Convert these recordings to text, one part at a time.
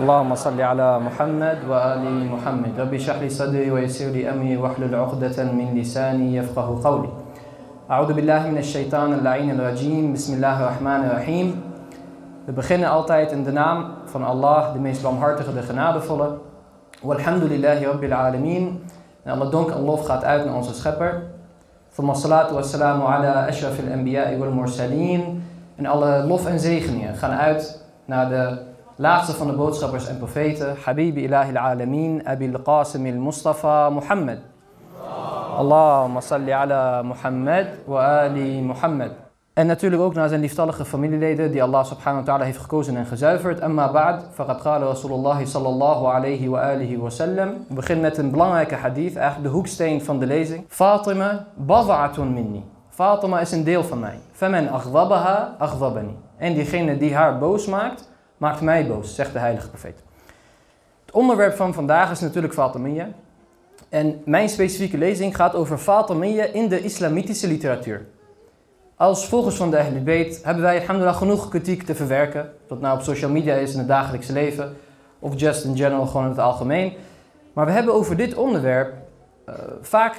اللهم صل على محمد وآل محمد رب اشرح لي صدري ويسر لي أمري واحلل عقدة من لساني يفقه قولي أعوذ بالله من الشيطان اللعين الرجيم بسم الله الرحمن الرحيم We beginnen altijd in de naam van Allah, de meest barmhartige, de genadevolle. Walhamdulillahi rabbil alameen. En alle dank en lof gaat uit naar onze schepper. Thumma salatu wassalamu ala ashrafil anbiya'i wal mursaleen. En alle lof en zegeningen gaan uit naar de laatste van de boodschappers en profeten. Habibi ilahi al-alameen, abil qasim al-mustafa Muhammad. Allahumma salli ala Muhammad wa ali Muhammad. En natuurlijk ook naar zijn lieftallige familieleden die Allah subhanahu wa ta'ala heeft gekozen en gezuiverd. Amma ba'd, faqad qala Rasulullah sallallahu alayhi wa alihi wa sallam. We beginnen met een belangrijke hadith, eigenlijk de hoeksteen van de lezing. Fatima bada'atun minni. Fatima is een deel van mij. Faman aghdhabaha aghdhabani. En diegene die haar boos maakt, maakt mij boos, zegt de heilige profeet. Het onderwerp van vandaag is natuurlijk Fatimiyya. En mijn specifieke lezing gaat over Fatimiyya in de islamitische literatuur. Als volgers van de Ahlul Bayt hebben wij alhamdulillah genoeg kritiek te verwerken. Dat nou op social media is in het dagelijkse leven. Of just in general, gewoon in het algemeen. Maar we hebben over dit onderwerp uh, vaak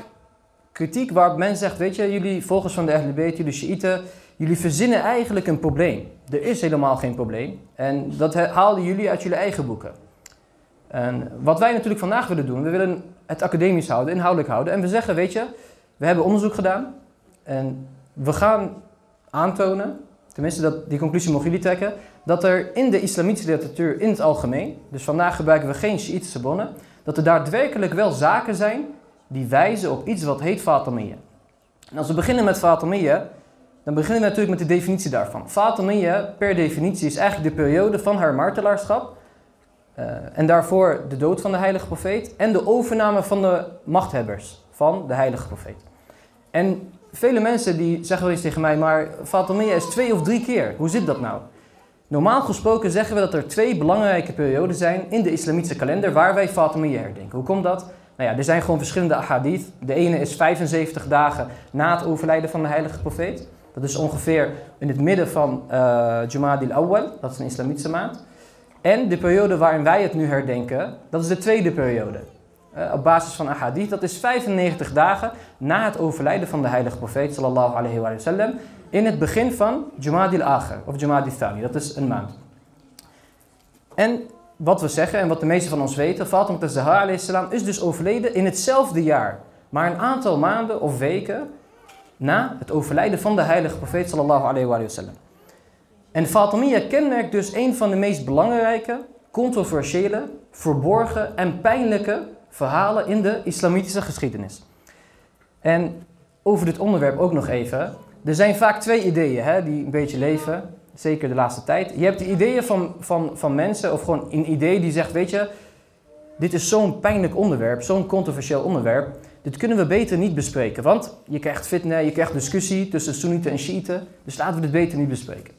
kritiek waarop men zegt... Weet je, jullie volgers van de Ahlul Bayt, jullie Shiiten... Jullie verzinnen eigenlijk een probleem. Er is helemaal geen probleem. En dat haalden jullie uit jullie eigen boeken. En wat wij natuurlijk vandaag willen doen... We willen het academisch houden, inhoudelijk houden. En we zeggen, weet je, we hebben onderzoek gedaan... En we gaan aantonen, tenminste dat, die conclusie mogen jullie trekken, dat er in de islamitische literatuur in het algemeen, dus vandaag gebruiken we geen Shiïtische bronnen, dat er daadwerkelijk wel zaken zijn die wijzen op iets wat heet Fatimiyya. En als we beginnen met Fatimiyya, dan beginnen we natuurlijk met de definitie daarvan. Fatimiyya, per definitie, is eigenlijk de periode van haar martelaarschap uh, en daarvoor de dood van de heilige profeet en de overname van de machthebbers van de heilige profeet. En vele mensen die zeggen wel eens tegen mij, maar Fatimiyya is twee of drie keer. Hoe zit dat nou? Normaal gesproken zeggen we dat er twee belangrijke perioden zijn in de islamitische kalender waar wij Fatimiyya herdenken. Hoe komt dat? Nou ja, er zijn gewoon verschillende ahadith. De ene is 75 dagen na het overlijden van de heilige profeet. Dat is ongeveer in het midden van uh, Jumadil Awwal, dat is een islamitische maand. En de periode waarin wij het nu herdenken, dat is de tweede periode. Uh, op basis van ahadith, dat is 95 dagen na het overlijden van de heilige profeet sallallahu alayhi wa sallam in het begin van Jumadil Akhir of Jumadil Thani, dat is een maand. En wat we zeggen en wat de meesten van ons weten, Fatima Zahra alayhi salam is dus overleden in hetzelfde jaar, maar een aantal maanden of weken na het overlijden van de heilige profeet sallallahu alayhi wa sallam. En Fatimiyya kenmerkt dus een van de meest belangrijke, controversiële, verborgen en pijnlijke verhalen in de islamitische geschiedenis. En over dit onderwerp ook nog even. Er zijn vaak twee ideeën hè, die een beetje leven, zeker de laatste tijd. Je hebt de ideeën van, van, van mensen, of gewoon een idee die zegt, weet je, dit is zo'n pijnlijk onderwerp, zo'n controversieel onderwerp. Dit kunnen we beter niet bespreken, want je krijgt fitna, je krijgt discussie tussen Soenieten en Shiiten, dus laten we dit beter niet bespreken.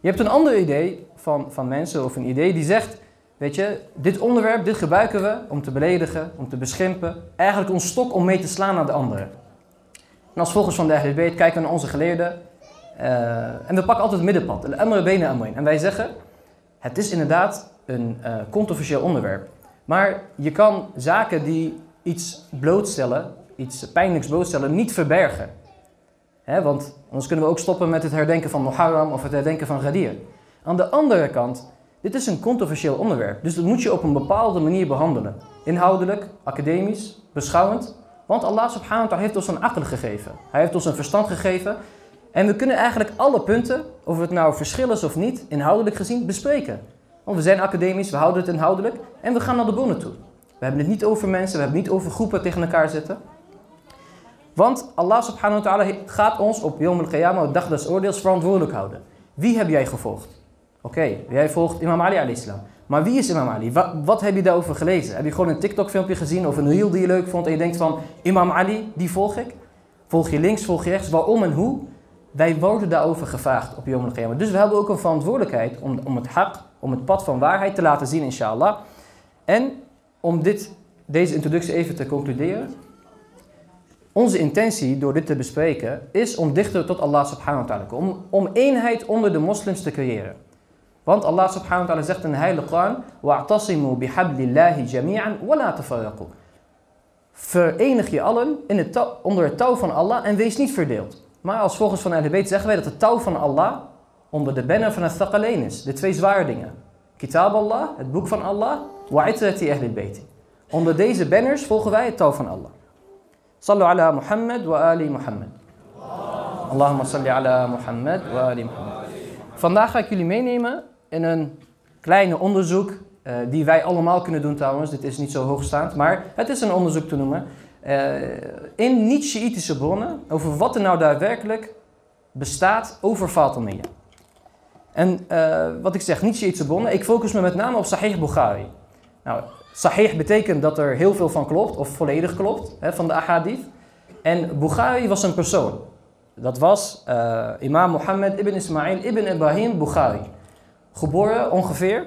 Je hebt een ander idee van, van mensen, of een idee die zegt, Weet je, dit onderwerp, dit gebruiken we om te beledigen, om te beschimpen. Eigenlijk ons stok om mee te slaan naar de anderen. En als volgers van de Ahlul kijken we naar onze geleerden. Uh, en we pakken altijd het middenpad. De amre benen amrin. En wij zeggen, het is inderdaad een uh, controversieel onderwerp. Maar je kan zaken die iets blootstellen, iets pijnlijks blootstellen, niet verbergen. Want anders kunnen we ook stoppen met het herdenken van Muharram of het herdenken van Ghadir. Aan de andere kant dit is een controversieel onderwerp, dus dat moet je op een bepaalde manier behandelen. Inhoudelijk, academisch, beschouwend. Want Allah subhanahu heeft ons een akkel gegeven. Hij heeft ons een verstand gegeven. En we kunnen eigenlijk alle punten, of het nou verschil is of niet, inhoudelijk gezien, bespreken. Want we zijn academisch, we houden het inhoudelijk en we gaan naar de bronnen toe. We hebben het niet over mensen, we hebben het niet over groepen tegen elkaar zetten. Want Allah subhanahu wa ta'ala gaat ons op Yom al-Qiyamah, de dag des oordeels, verantwoordelijk houden. Wie heb jij gevolgd? Oké, jij volgt Imam Ali alayhissalam. Maar wie is Imam Ali? Wat, heb je daarover gelezen? Heb je gewoon een TikTok filmpje gezien of een reel die je leuk vond en je denkt van Imam Ali, die volg ik? Volg je links, volg je rechts, waarom en hoe? Wij worden daarover gevraagd op Yom al Dus we hebben ook een verantwoordelijkheid om, om het haq, om het pad van waarheid te laten zien inshallah. En om dit, deze introductie even te concluderen. Onze intentie door dit te bespreken is om dichter tot Allah subhanahu wa ta'ala. Om, om eenheid onder de moslims te creëren. Want Allah subhanahu wa ta'ala zegt in de Heilige Koran: Wa'tasimu bihablillahi jami'an wa la tafarraqu. Verenig je allen in onder het touw van Allah en wees niet verdeeld. Maar als volgens van Ahl Bayt zeggen wij dat het touw van Allah onder de banner van het thaqalain is. De twee zware dingen. Kitab Allah, het boek van Allah, itrati Ahl Bayt. Onder deze banners volgen wij het touw van Allah. Sallu ala Muhammad wa ali Muhammad. Allahumma salli ala Muhammad wa ali Muhammad. Vandaag ga ik jullie meenemen in een kleine onderzoek eh, die wij allemaal kunnen doen trouwens. Dit is niet zo hoogstaand, maar het is een onderzoek te noemen. eh, in niet-Shiïtische bronnen over wat er nou daadwerkelijk bestaat over Fatimiyya. En eh, wat ik zeg, niet-Shiïtische bronnen, ik focus me met name op Sahih Bukhari. Nou, Sahih betekent dat er heel veel van klopt, of volledig klopt, hè, van de ahadith. En Bukhari was een persoon. Dat was eh, imam Mohammed ibn Ismail ibn Ibrahim Bukhari. Geboren ongeveer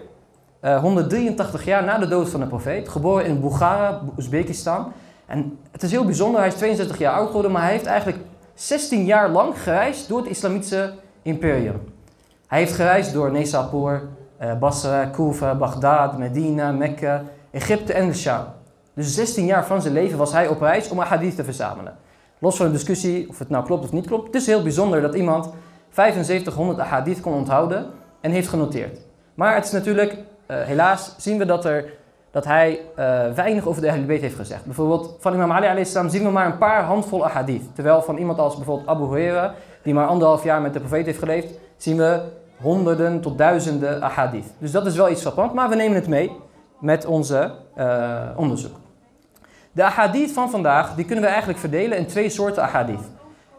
eh, 183 jaar na de dood van de profeet. Geboren in Bukhara, Oezbekistan. En het is heel bijzonder, hij is 62 jaar oud geworden, maar hij heeft eigenlijk 16 jaar lang gereisd door het islamitische imperium. Hij heeft gereisd door Nesapur, eh, Basra, Kufa, Baghdad, Medina, Mekka, Egypte en de Sham. Dus 16 jaar van zijn leven was hij op reis om hadith te verzamelen. Los van de discussie of het nou klopt of niet klopt. Het is heel bijzonder dat iemand 7500 ahadith kon onthouden en heeft genoteerd. Maar het is natuurlijk, eh, helaas zien we dat, er, dat hij eh, weinig over de Ahlul heeft gezegd. Bijvoorbeeld van imam Ali alayhi zien we maar een paar handvol ahadith. Terwijl van iemand als bijvoorbeeld Abu Huraira, die maar anderhalf jaar met de profeet heeft geleefd, zien we honderden tot duizenden ahadith. Dus dat is wel iets frappant, maar we nemen het mee met onze eh, onderzoek. De ahadith van vandaag, die kunnen we eigenlijk verdelen in twee soorten ahadith.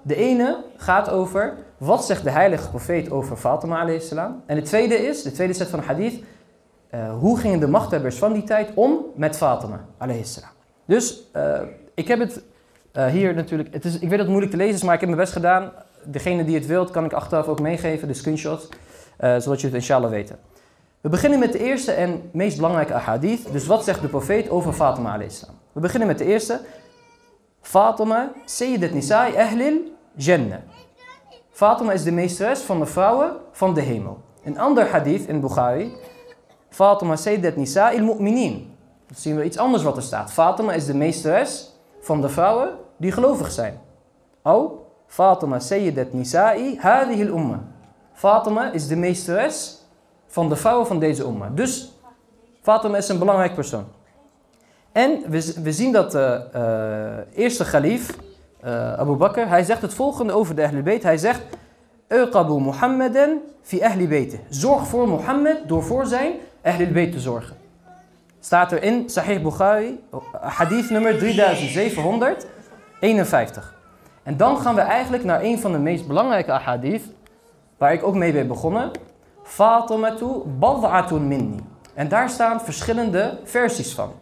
De ene gaat over, wat zegt de heilige profeet over Fatima? En de tweede is, de tweede set van hadith, eh, hoe gingen de machthebbers van die tijd om met Fatima? Dus eh, ik heb het hier natuurlijk, het is, ik weet dat het moeilijk te lezen is, maar ik heb mijn best gedaan. Degene die het wilt, kan ik achteraf ook meegeven, de screenshots, eh, zodat je het inshallah weten. We beginnen met de eerste en meest belangrijke ahadith. Dus wat zegt de profeet over Fatima alayhi salam? We beginnen met de eerste. Fatima, Sayyidat Nisa'i Ahlil Jannah. Fatima is de meesteres van de vrouwen van de hemel. Een ander hadith in Bukhari. Fatima Sayyidat Nisa'i al-Mu'minin. Dan zien we iets anders wat er staat. Fatima is de meesteres van de vrouwen die gelovig zijn. Oh, Fatima Sayyidat Nisa'i hadhihi al-Umma. Fatima is de meesteres van de vrouwen van deze umma. Dus Fatima is een belangrijk persoon. En we, zien dat de eh, eerste khalif, eh, Abu Bakr, hij zegt het volgende over de Ahlul Bayt. Hij zegt, Uqabu Muhammadan fi Ahli Bayt. Zorg voor Mohammed door voor zijn Ahlul Bayt te zorgen. Staat er in Sahih Bukhari, hadith nummer 3751. En dan gaan we eigenlijk naar een van de meest belangrijke ahadith, waar ik ook mee ben begonnen. Fatimatu bad'atun minni. En daar staan verschillende versies van.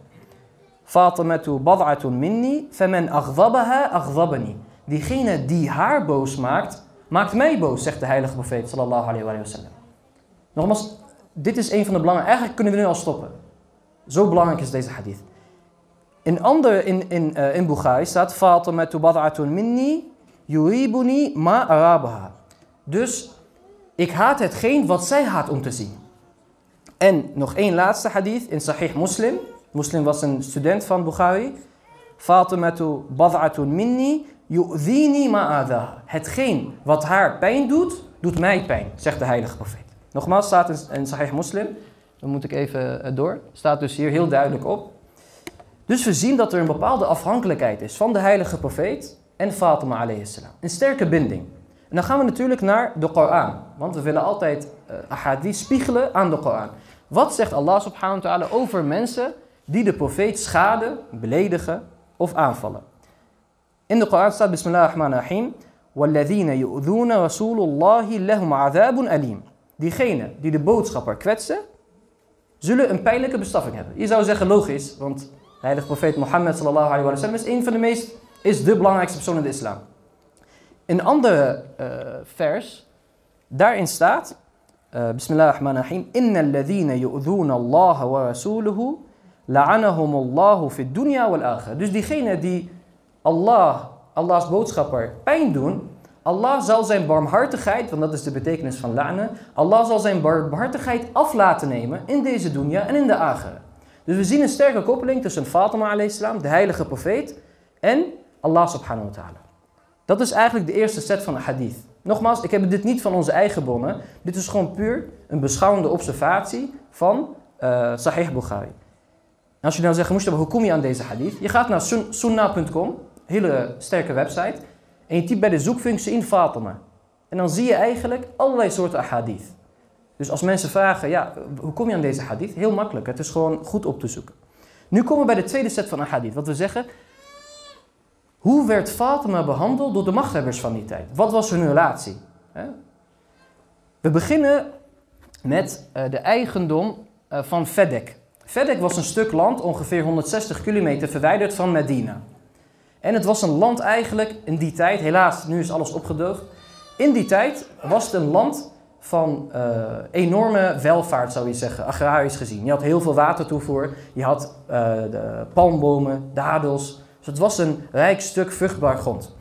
Fatimatu bad'atun minni, faman aghdhabaha aghdhabani. Diegene die haar boos maakt, maakt mij boos, zegt de heilige profeet sallallahu alayhi wa sallam. Nogmaals, dit is een van de belangrijke. Eigenlijk kunnen we nu al stoppen. Zo belangrijk is deze hadith. In ander in, in, uh, in Bukhari staat Fatimatu bad'atun minni yuribuni ma arabaha. Dus ik haat hetgeen wat zij haat om te zien. En nog één laatste hadith in Sahih Muslim. Muslim was een student van Bukhari. Fatimatu bad'atun minni yu'dhini ma'adha. Hetgeen wat haar pijn doet, doet mij pijn, zegt de heilige profeet. Nogmaals staat in, Sahih Muslim. Dan moet ik even door. Staat dus hier heel duidelijk op. Dus we zien dat er een bepaalde afhankelijkheid is van de heilige profeet en Fatima alayhi salam. Een sterke binding. En dan gaan we natuurlijk naar de Koran. Want we willen altijd uh, ahadith spiegelen aan de Koran. Wat zegt Allah subhanahu wa ta'ala over mensen die de profeet schaden, beledigen of aanvallen? In de Koran staat Bismillahirrahmanirrahim. وَالَّذِينَ يُؤْذُونَ رَسُولُ اللَّهِ لَهُمْ عَذَابٌ أَلِيمٌ Diegenen die de boodschapper kwetsen, zullen een pijnlijke bestraffing hebben. Je zou zeggen logisch, want de heilige profeet Mohammed sallallahu alayhi wa sallam is een van de meest, is de belangrijkste persoon in de islam. Een andere uh, vers, daarin staat, uh, Bismillahirrahmanirrahim, Inna alladhina yu'dhuna Allah wa rasuluhu, la'anahum Allahu fi dunya wal akhir. Dus diegenen die Allah, Allahs boodschapper, pijn doen, Allah zal zijn barmhartigheid, want dat is de betekenis van la'na, Allah zal zijn barmhartigheid af laten nemen in deze dunya en in de akhira. Dus we zien een sterke koppeling tussen Fatima a.s., de heilige profeet, en Allah subhanahu wa ta'ala. Dat is eigenlijk de eerste set van de hadith. Nogmaals, ik heb dit niet van onze eigen bronnen. Dit is gewoon puur een beschouwende observatie van uh, Sahih Bukhari. En als je nou zegt, Mustafa, hoe kom je aan deze hadith? Je gaat naar sun sunnah.com, hele sterke website. En je typt bij de zoekfunctie in Fatima. En dan zie je eigenlijk allerlei soorten hadith. Dus als mensen vragen, ja, hoe kom je aan deze hadith? Heel makkelijk, het is gewoon goed op te zoeken. Nu komen we bij de tweede set van hadith. Wat we zeggen, hoe werd Fatima behandeld door de machthebbers van die tijd? Wat was hun relatie? We beginnen met eh, de eigendom eh, van Fedek. Fedek was een stuk land ongeveer 160 kilometer verwijderd van Medina. En het was een land eigenlijk in die tijd, helaas nu is alles opgedoogd. In die tijd was het een land van uh, enorme welvaart, zou je zeggen, agrarisch gezien. Je had heel veel watertoevoer, je had de palmbomen, dadels, het was een rijk stuk vruchtbaar grond.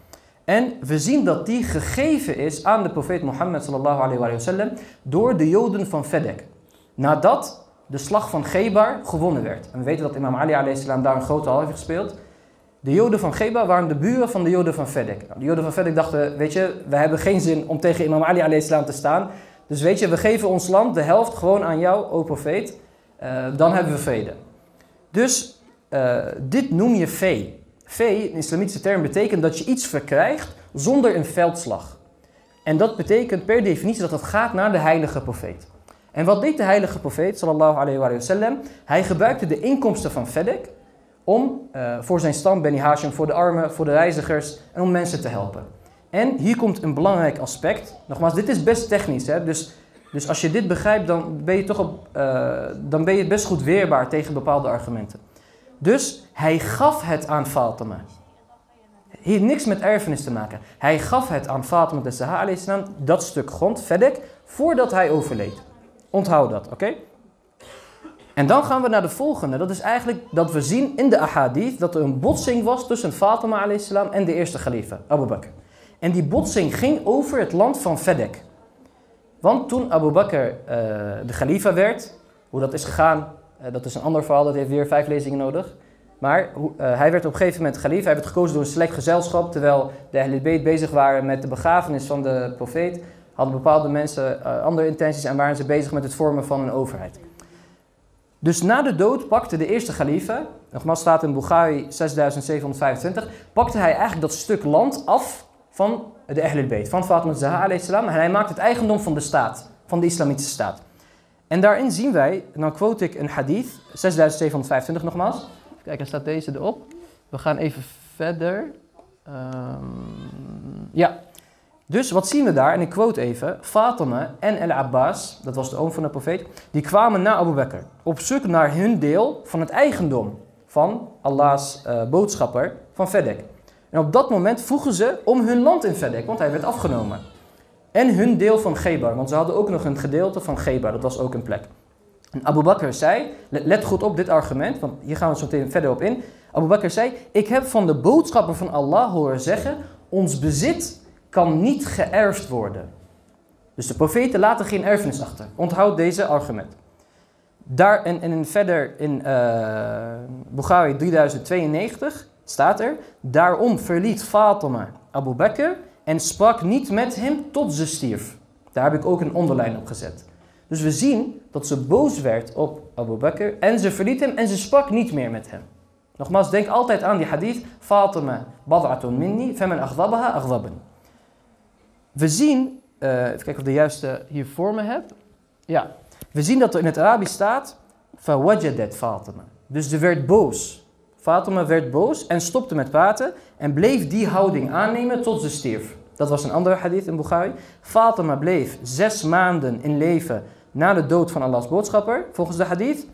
En we zien dat die gegeven is aan de profeet Mohammed sallallahu alayhi wa sallam door de Joden van Fedek. Nadat de slag van Gebar gewonnen werd. En we weten dat imam Ali alayhi salam daar een grote rol heeft gespeeld. De Joden van Gebar waren de buren van de Joden van Fedek. De Joden van Fedek dachten, weet je, we hebben geen zin om tegen imam Ali alayhi te staan. Dus weet je, we geven ons land, de helft, gewoon aan jou, o profeet. Uh, dan hebben we vrede. Dus uh, dit noem je vee. Vee, een islamitische term, betekent dat je iets verkrijgt zonder een veldslag. En dat betekent per definitie dat het gaat naar de heilige profeet. En wat deed de heilige profeet, sallallahu alayhi wa sallam? Hij gebruikte de inkomsten van Fedek om uh, voor zijn stam, Beni Hashim, voor de armen, voor de reizigers en om mensen te helpen. En hier komt een belangrijk aspect. Nogmaals, dit is best technisch, hè? Dus, dus als je dit begrijpt, dan ben je toch op, uh, dan ben je best goed weerbaar tegen bepaalde argumenten. Dus hij gaf het aan Fatima. Heeft niks met erfenis te maken. Hij gaf het aan Fatima de Sahara dat stuk grond, Fedek, voordat hij overleed. Onthoud dat, oké? En dan gaan we naar de volgende. Dat is eigenlijk dat we zien in de ahadith dat er een botsing was tussen Fatima en de eerste khalifa, Abu Bakr. En die botsing ging over het land van Fedek. Want toen Abu Bakr uh, de khalifa werd, hoe dat is gegaan, dat is een ander verhaal, dat heeft weer vijf lezingen nodig. Maar uh, hij werd op een gegeven moment khalifa, hij werd gekozen door een select gezelschap, terwijl de Ahlul bezig waren met de begrafenis van de profeet, hadden bepaalde mensen uh, andere intenties en waren ze bezig met het vormen van een overheid. Dus na de dood pakte de eerste khalifa, nogmaals staat in Bukhari 6725, pakte hij eigenlijk dat stuk land af van de Ahlul Bayt, van Fatima Zahra en hij maakte het eigendom van de staat, van de islamitische staat. En daarin zien wij, dan quote ik een hadith, 6725 nogmaals. Kijk, er staat deze erop. We gaan even verder. Um, ja. Dus wat zien we daar? En ik quote even. Fatima en El-Abbas, dat was de oom van de profeet, die kwamen naar Abu Bakr. Op zoek naar hun deel van het eigendom van Allah's uh, boodschapper van Fedek. En op dat moment vroegen ze om hun land in Fedek, want hij werd afgenomen. En hun deel van Gebar, want ze hadden ook nog een gedeelte van Gebar, dat was ook een plek. En Abu Bakr zei, let goed op dit argument, want hier gaan we zo meteen verder op in. Abu Bakr zei, ik heb van de boodschapper van Allah horen zeggen, ons bezit kan niet geërfd worden. Dus de profeten laten geen erfenis achter. Onthoud deze argument. Daar, en, verder in uh, Bukhari 3092 staat er, daarom verliet Fatima Abu Bakr en sprak niet met hem tot ze stierf. Daar heb ik ook een onderlijn op gezet. Dus we zien dat ze boos werd op Abu Bakr en ze verliet hem en ze sprak niet meer met hem. Nogmaals, denk altijd aan die hadith. Fatima bad'atun minni, femen agdabaha agdaben. We zien, uh, even kijken of ik de juiste hier voor me heb. Ja, we zien dat er in het Arabisch staat, fawajadat Fatima. Dus ze werd boos. Fatima werd boos en stopte met praten en bleef die houding aannemen tot ze stierf. Dat was een andere hadith in Bukhari. Fatima bleef zes maanden in leven na de dood van Allahs boodschapper, volgens de hadith.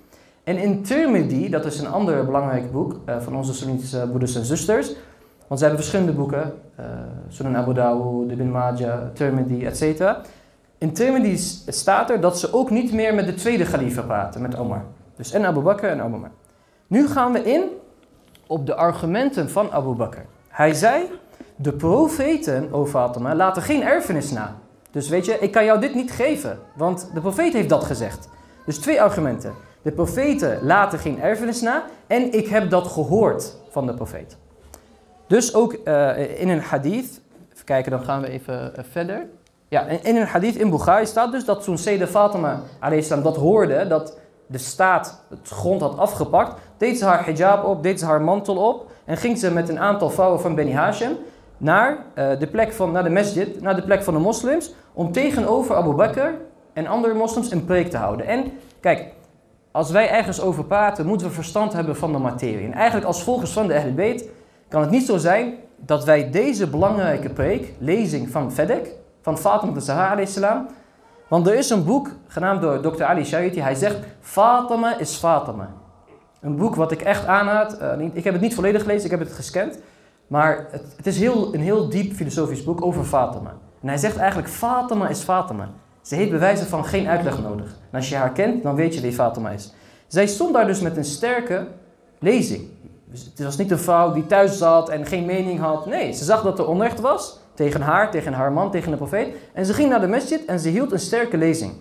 En in Tirmidhi, dat is een ander belangrijk boek uh, van onze Sunnitische broeders en zusters. Want ze hebben verschillende boeken, uh, Sunan Abu Dawud, Ibn Majah, Tirmidhi, etc. In Tirmidhi staat er dat ze ook niet meer met de tweede khalifa praten, met Omar. Dus en Abu Bakr en Omar. Nu gaan we in op de argumenten van Abu Bakr. Hij zei, de profeten, o Fatima, laten geen erfenis na. Dus weet je, ik kan jou dit niet geven, want de profeet heeft dat gezegd. Dus twee argumenten. De profeten laten geen erfenis na en ik heb dat gehoord van de profeet. Dus ook uh, in een hadith, even kijken, dan gaan we even uh, verder. Ja, in een hadith in Bukhari staat dus dat toen Sede Fatima dat hoorde, dat de staat het grond had afgepakt, deed ze haar hijab op, deed ze haar mantel op en ging ze met een aantal vrouwen van Beni Hashim naar, uh, de plek van, naar de masjid, naar de plek van de moslims, om tegenover Abu Bakr en andere moslims een preek te houden. En kijk, als wij ergens over praten, moeten we verstand hebben van de materie. En eigenlijk als volgers van de Ahlul kan het niet zo zijn dat wij deze belangrijke preek, lezing van Fedek, van Fatima de Zahra salam, want er is een boek genaamd door Dr. Ali Shaiti, hij zegt Fatima is Fatima. Een boek wat ik echt aanraad. Uh, ik heb het niet volledig gelezen, ik heb het gescand. Maar het, het is heel, een heel diep filosofisch boek over Fatima. En hij zegt eigenlijk Fatima is Fatima. Ze heeft bewijzen van geen uitleg nodig. En als je haar kent, dan weet je wie Fatima is. Zij stond daar dus met een sterke lezing. Dus het was niet een vrouw die thuis zat en geen mening had. Nee, ze zag dat er onrecht was tegen haar, tegen haar man, tegen de profeet. En ze ging naar de masjid en ze hield een sterke lezing.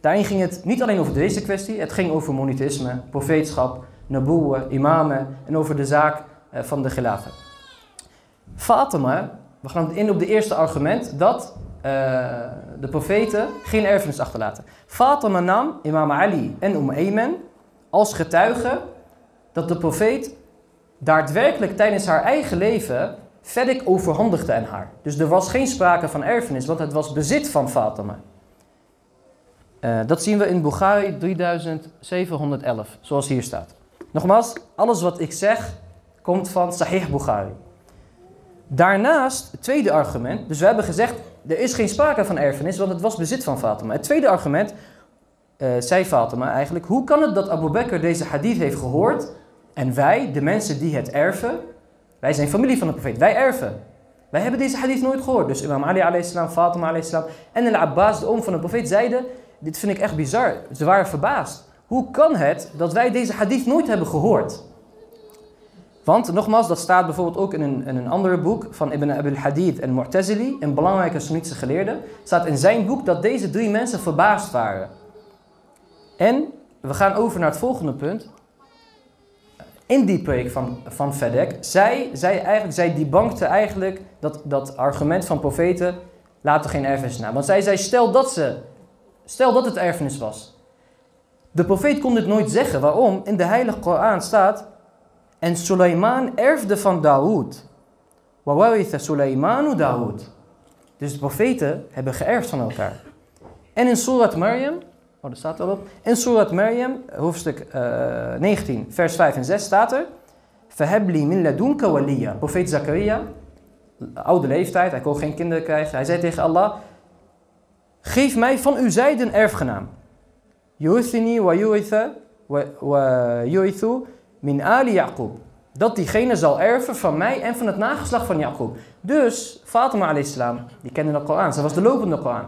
Daarin ging het niet alleen over deze kwestie, het ging over monotheïsme, profeetschap, naboeën, imamen en over de zaak eh, van de gelaten. Fatima, we gaan in op de eerste argument, dat uh, de profeten geen erfenis achterlaten. Fatima nam imam Ali en Umm Ayman als getuige dat de profeet daadwerkelijk tijdens haar eigen leven Fedik overhandigde aan haar. Dus er was geen sprake van erfenis, want het was bezit van Fatima. Uh, dat zien we in Bukhari 3711, zoals hier staat. Nogmaals, alles wat ik zeg komt van Sahih Bukhari. Daarnaast, het tweede argument, dus we hebben gezegd, er is geen sprake van erfenis, want het was bezit van Fatima. Het tweede argument, uh, zei Fatima eigenlijk, hoe kan het dat Abu Bakr deze hadith heeft gehoord en wij, de mensen die het erven, wij zijn familie van de profeet, wij erven. Wij hebben deze hadith nooit gehoord. Dus Imam Ali a.s., Fatima a.s. en Al-Abbas, de oom van de profeet, zeiden, dit vind ik echt bizar. Ze waren verbaasd. Hoe kan het dat wij deze hadith nooit hebben gehoord? Want nogmaals, dat staat bijvoorbeeld ook in een, in een ander boek van Ibn Abil Hadith en Mu'tazili, een belangrijke Sunnitische geleerde. staat in zijn boek dat deze drie mensen verbaasd waren. En we gaan over naar het volgende punt. In die preek van, van Fedek, zij, zij, eigenlijk, zij debankte eigenlijk dat, dat argument van profeten, laten geen erfenis na. Want zij zei, stel dat, ze, stel dat het erfenis was. De profeet kon dit nooit zeggen. Waarom? In de heilige Koran staat, en Suleiman erfde van Daoud. Wawaritha Suleimanu Daoud. Dus de profeten hebben geërfd van elkaar. En in Surat Maryam, oh staat al. In Surat Maryam, hoofdstuk uh, eh, 19, vers 5 en 6 staat er. Fahebli min ladunka waliya. Profeet Zakaria, oude leeftijd, hij kon geen kinderen krijgen. Hij zei tegen Allah, geef mij van uw zijde een erfgenaam. Yuthini wa wa yuithu min ali Yaqub. Dat diegene zal erven van mij en van het nageslacht van Yaqub. Dus Fatima a.s. die kende de Koran. Ze was de lopende Koran.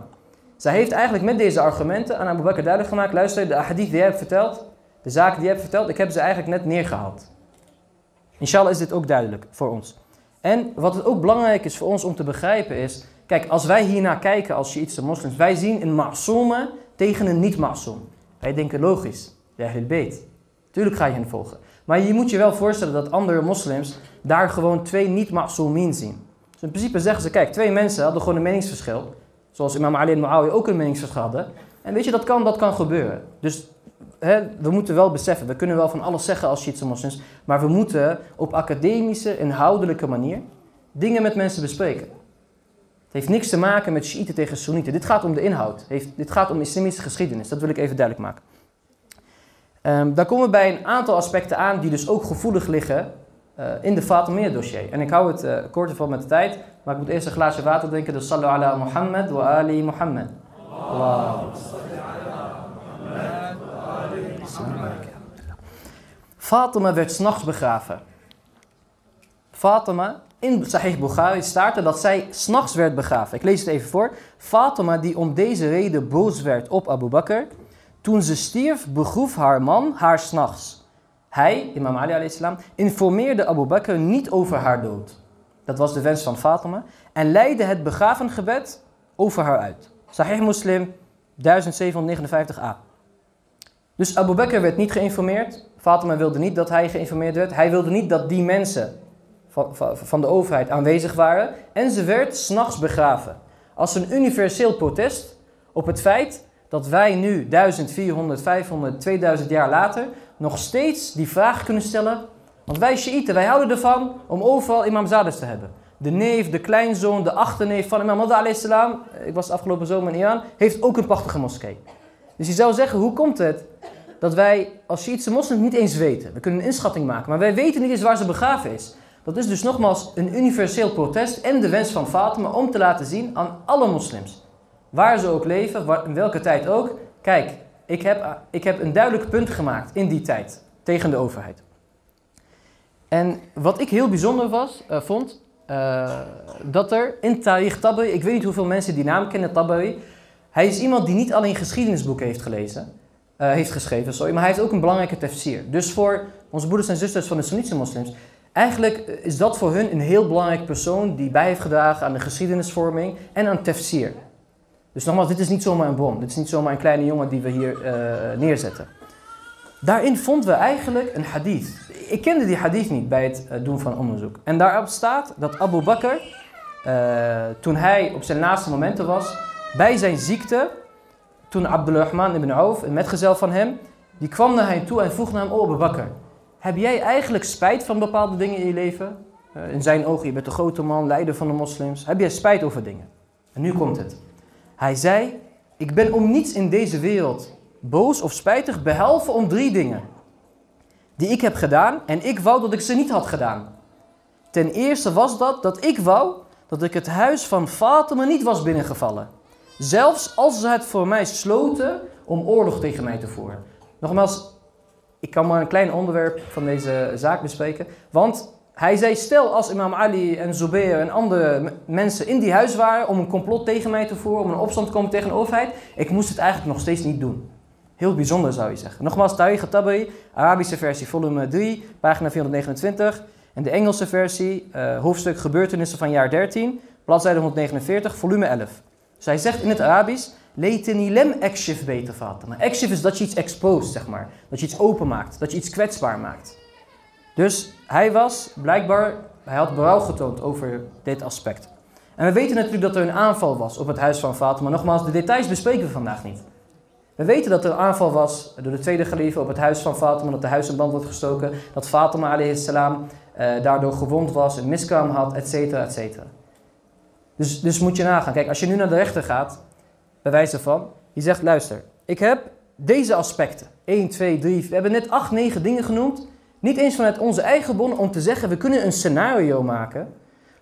Zij heeft eigenlijk met deze argumenten aan Abu Bakr duidelijk gemaakt. Luister, de ahadith die jij hebt verteld, de zaken die jij hebt verteld, ik heb ze eigenlijk net neergehaald. Inshallah is dit ook duidelijk voor ons. En wat het ook belangrijk is voor ons om te begrijpen is... Kijk, als wij hiernaar kijken als Shiïtse moslims, wij zien een ma'sooma tegen een niet-ma'soom. Wij denken logisch, de Ahlul Bayt. Tuurlijk ga je hen volgen. Maar je moet je wel voorstellen dat andere moslims daar gewoon twee niet-ma'soomien zien. Dus in principe zeggen ze, kijk, twee mensen hadden gewoon een meningsverschil. Zoals imam Ali en Muawiyah ook een meningsverschil hadden. En weet je, dat kan, dat kan gebeuren. Dus we moeten wel beseffen, we kunnen wel van alles zeggen als Shiitse. Maar we moeten op academische, inhoudelijke manier dingen met mensen bespreken. Het heeft niks te maken met Shiiten tegen Soenieten. Dit gaat om de inhoud. dit gaat om islamitische geschiedenis. Dat wil ik even duidelijk maken. Um, dan komen we bij een aantal aspecten aan die dus ook gevoelig liggen uh, in de Fatimiyya dossier. En ik hou het uh, kort van met de tijd, maar ik moet eerst een glaasje water drinken. Dus sallu ala Muhammad wa ali Muhammad. Fatima werd s'nachts begraven. Fatima, in Sahih Bukhari staat dat zij s'nachts werd begraven. Ik lees het even voor. Fatima die om deze reden boos werd op Abu Bakr toen ze stierf, begroef haar man haar s'nachts. Hij, Imam Ali salam, informeerde Abu Bakr niet over haar dood. dat was de wens van Fatima, en leidde het begravengebed over haar uit. Sahih Muslim 1759a. Dus Abu Bakr werd niet geïnformeerd. Fatima wilde niet dat hij geïnformeerd werd. Hij wilde niet dat die mensen van, van, van de overheid aanwezig waren. En ze werd s'nachts begraven. Als een universeel protest op het feit dat wij nu 1400, 500, 2000 jaar later nog steeds die vraag kunnen stellen. Want wij Shiiten, wij houden ervan om overal imam Zaders te hebben. De neef, de kleinzoon, de achterneef van imam Adha salam, ik was afgelopen zomer in Iran, heeft ook een prachtige moskee. Dus je zou zeggen, hoe komt het dat wij als Shiïtse moslims niet eens weten? We kunnen een inschatting maken, maar wij weten niet eens waar ze begraven is. Dat is dus nogmaals een universeel protest en de wens van Fatima om te laten zien aan alle moslims. Waar ze ook leven, in welke tijd ook. Kijk, ik heb, ik heb een duidelijk punt gemaakt in die tijd tegen de overheid. En wat ik heel bijzonder was, uh, vond, uh, dat er in Tariq Tabari, ik weet niet hoeveel mensen die naam kennen, Tabari. Hij is iemand die niet alleen geschiedenisboeken heeft gelezen, heeft geschreven, sorry, maar hij heeft ook een belangrijke tafsir. Dus voor onze broeders en zusters van de Sunnitische moslims, eigenlijk is dat voor hun een heel belangrijk persoon die bij heeft gedragen aan de geschiedenisvorming en aan tafsir. Dus nogmaals, dit is niet zomaar een bom. Dit is niet zomaar een kleine jongen die we hier uh, neerzetten. Daarin vonden we eigenlijk een hadith. Ik kende die hadith niet bij het uh, doen van onderzoek. En daarop staat dat Abu Bakr, uh, toen hij op zijn laatste momenten was, bij zijn ziekte, toen Abdulrahman ibn Auf, een metgezel van hem, die kwam naar hem toe en vroeg naar hem, oh Abu Bakr, heb jij eigenlijk spijt van bepaalde dingen in je leven? in zijn ogen, je bent een grote man, leider van de moslims. Heb jij spijt over dingen? En nu komt het. Hij zei, ik ben om niets in deze wereld boos of spijtig, behalve om drie dingen. Die ik heb gedaan en ik wou dat ik ze niet had gedaan. Ten eerste was dat dat ik wou dat ik het huis van Fatima niet was binnengevallen. Zelfs als ze het voor mij sloten om oorlog tegen mij te voeren. Nogmaals, ik kan maar een klein onderwerp van deze zaak bespreken. Want hij zei, stel als imam Ali en Zubair en andere mensen in die huis waren om een complot tegen mij te voeren, om een opstand te komen tegen de overheid, ik moest het eigenlijk nog steeds niet doen. Heel bijzonder zou je zeggen. Nogmaals, Tariq Tabari, Arabische versie, volume 3, pagina 429. En de Engelse versie, uh, hoofdstuk gebeurtenissen van jaar 13, bladzijde 149, volume 11. Dus hij zegt in het Arabisch, Leiteni lem ekshif beter. Ekshif is dat je iets exposed, zeg maar. Dat je iets openmaakt, dat je iets kwetsbaar maakt. Dus hij was blijkbaar, hij had berouw getoond over dit aspect. En we weten natuurlijk dat er een aanval was op het huis van Fatima. Nogmaals, de details bespreken we vandaag niet. We weten dat er een aanval was door de tweede geliefde op het huis van Fatima, dat de huis in brand wordt gestoken, dat Fatima salam uh, daardoor gewond was, een miskraam had, et cetera, et cetera. Dus, dus moet je nagaan. Kijk, als je nu naar de rechter gaat, bij wijze van, je zegt, luister, ik heb deze aspecten, 1, 2, 3, we hebben net 8, 9 dingen genoemd, niet eens vanuit onze eigen bon om te zeggen, we kunnen een scenario maken,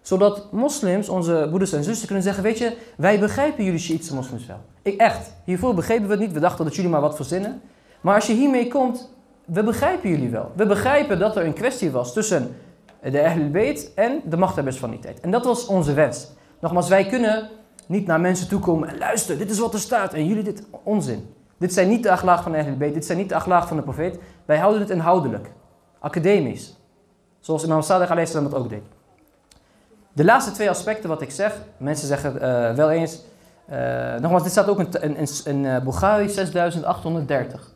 zodat moslims, onze broeders en zussen, kunnen zeggen, weet je, wij begrijpen jullie Shiïtse moslims wel. Ik echt, hiervoor begrepen we het niet, we dachten dat jullie maar wat verzinnen. Maar als je hiermee komt, we begrijpen jullie wel. We begrijpen dat er een kwestie was tussen de Ahlul en de machthebbers van die tijd. En dat was onze wens. Nogmaals, wij kunnen niet naar mensen toe komen en luister, dit is wat er staat en jullie dit onzin. Dit zijn niet de aglaag van de Ahlul dit zijn niet de aglaag van de profeet. Wij houden het inhoudelijk, academisch. Zoals Imam Sadiq a.s. dat ook deed. De laatste twee aspecten wat ik zeg, mensen zeggen uh, wel eens, uh, nogmaals, dit staat ook in, in, uh, Bukhari 6830.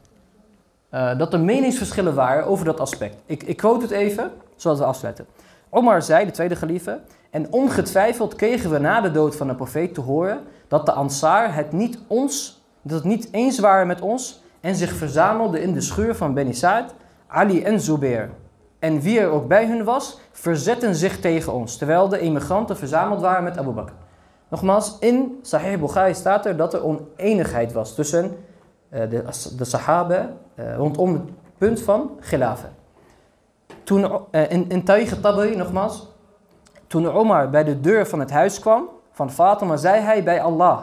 dat er meningsverschillen waren over dat aspect. Ik, ik quote het even, zodat we afsluiten. Omar zei, de tweede geliefde, en ongetwijfeld kregen we na de dood van de profeet te horen dat de Ansar het niet, ons, dat het niet eens waren met ons en zich verzamelden in de schuur van Beni Sa'd, Ali en Zubair en wie er ook bij hun was, verzetten zich tegen ons, terwijl de emigranten verzameld waren met Abu Bakr. Nogmaals, in Sahih Bukhari staat er dat er oneenigheid was tussen uh, de, de Sahaba uh, rondom het punt van khilafen. Toen, uh, in, in Tariq Tabari, nogmaals, toen Omar bij de deur van het huis kwam van Fatima, zei hij bij Allah,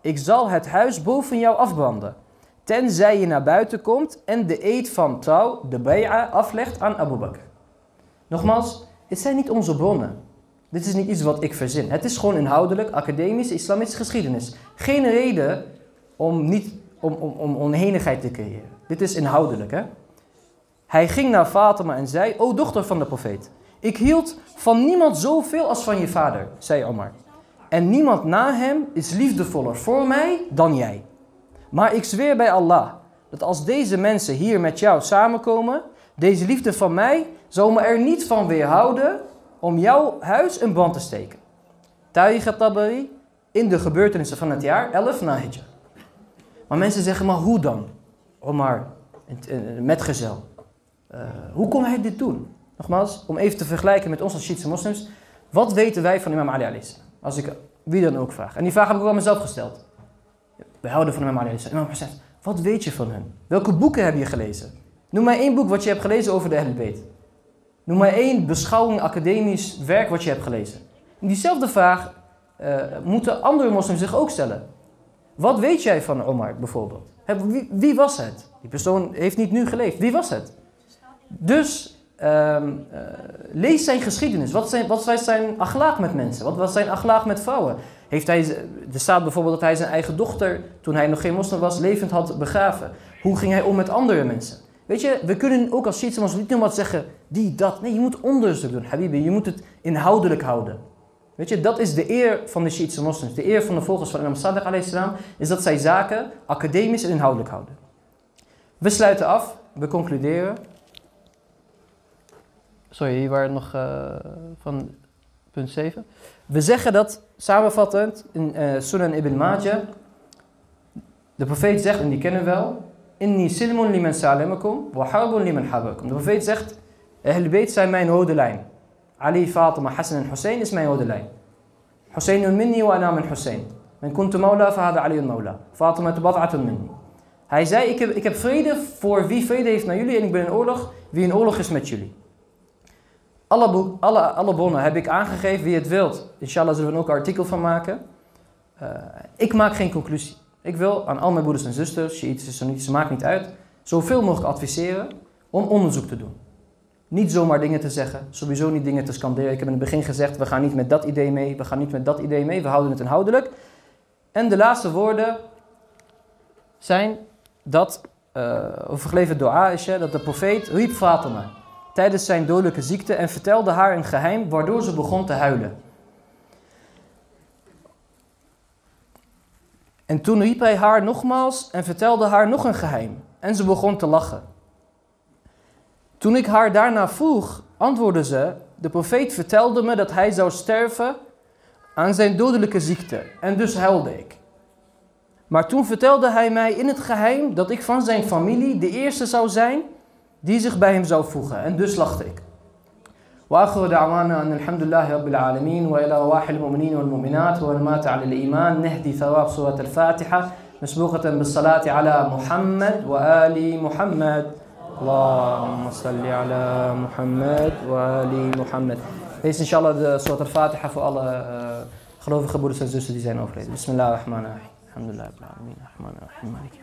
ik zal het huis boven jou afbranden. Tenzij je naar buiten komt en de eed van trouw, de bay'a, aflegt aan Abu Bakr. Nogmaals, het zijn niet onze bronnen. Dit is niet iets wat ik verzin. Het is gewoon inhoudelijk, academisch, islamitische geschiedenis. Geen reden om, niet, om, om, om oneenigheid te creëren. Dit is inhoudelijk. Hè? Hij ging naar Fatima en zei, o dochter van de profeet, Ik hield van niemand zoveel als van je vader, zei Omar. En niemand na hem is liefdevoller voor mij dan jij. Maar ik zweer bij Allah dat als deze mensen hier met jou samenkomen, deze liefde van mij zal me er niet van weerhouden om jouw huis in brand te steken. Tariq tabari in de gebeurtenissen van het jaar 11 na Hijjah. Maar mensen zeggen, maar hoe dan? Omar, metgezel. Uh, hoe kon hij dit doen? Nogmaals, om even te vergelijken met ons als Shiitse moslims. Wat weten wij van imam Ali Als ik wie dan ook vraag. En die vraag heb ik ook aan mezelf gesteld. We houden van imam alayhi Imam Hussein, wat weet je van hen? Welke boeken heb je gelezen? Noem mij één boek wat je hebt gelezen over de Ahlul Noem mij één beschouwing, academisch werk wat je hebt gelezen. En diezelfde vraag uh, moeten andere moslims zich ook stellen. Wat weet jij van Omar bijvoorbeeld? Wie, wie, was het? Die persoon heeft niet nu geleefd. Wie was het? Dus um, uh, lees zijn geschiedenis. Wat, zijn, wat was zijn achlaag met mensen? Wat was zijn achlaag met vrouwen? Heeft hij, er staat bijvoorbeeld dat hij zijn eigen dochter, toen hij nog geen moslim was, levend had begraven. Hoe ging hij om met andere mensen? Weet je, we kunnen ook als Shiitse moslim niet maar zeggen, die, dat. Nee, je moet onderzoek doen, Habibi. Je moet het inhoudelijk houden. Weet je, dat is de eer van de Shiïtse moslims. De eer van de volgers van Imam Sadiq a.s. is dat zij zaken academisch en inhoudelijk houden. We sluiten af, we concluderen. Sorry, hier waren nog uh, van punt 7. We zeggen dat, samenvattend, in uh, Sunan ibn Majah, de profeet zegt, en die kennen we wel, Inni silmun liman salamakum wa harbun liman habakum. De profeet zegt, Ahlul zijn mijn rode lijn. Ali, Fatima, Hassan en Hussein is mijn rode lijn. Hussein minni wa ana min Hussein. Men kuntu maula fahada Ali maula. Fatima bad'atun minni. Hij zei, ik heb, ik heb vrede voor wie vrede heeft naar jullie en ik ben in oorlog, wie in oorlog is met jullie. Alle, alle, alle bronnen heb ik aangegeven, wie het wilt. Inshallah zullen we er ook een artikel van maken. Uh, ik maak geen conclusie. Ik wil aan al mijn broeders en zusters, Shiïtische, Sunnitische, maakt niet uit, zoveel mogelijk adviseren om onderzoek te doen. Niet zomaar dingen te zeggen, sowieso niet dingen te scanderen. Ik heb in het begin gezegd, we gaan niet met dat idee mee, we gaan niet met dat idee mee, we houden het inhoudelijk. En de laatste woorden zijn dat, uh, door Aisha, dat de profeet riep Fatima tijdens zijn dodelijke ziekte en vertelde haar een geheim waardoor ze begon te huilen. En toen riep hij haar nogmaals en vertelde haar nog een geheim en ze begon te lachen. Toen ik haar daarna vroeg, antwoordde ze: De profeet vertelde me dat hij zou sterven aan zijn dodelijke ziekte, en dus huilde ik. Maar toen vertelde hij mij in het geheim dat ik van zijn familie de eerste zou zijn die zich bij hem zou voegen, en dus lachte ik. واخر دعوانا ان الحمد لله رب العالمين والى رواح المؤمنين والمؤمنات والمات على الايمان نهدي ثواب سوره الفاتحه مسبوقه بالصلاه على محمد وال محمد اللهم صل على محمد وآل محمد. Lees inshallah de soort al-Fatiha voor alle uh, gelovige broeders en zussen die zijn overleden. Bismillah ar-Rahman ar-Rahim. Alhamdulillah, Rabbil Alamin, Rahman ar-Rahim.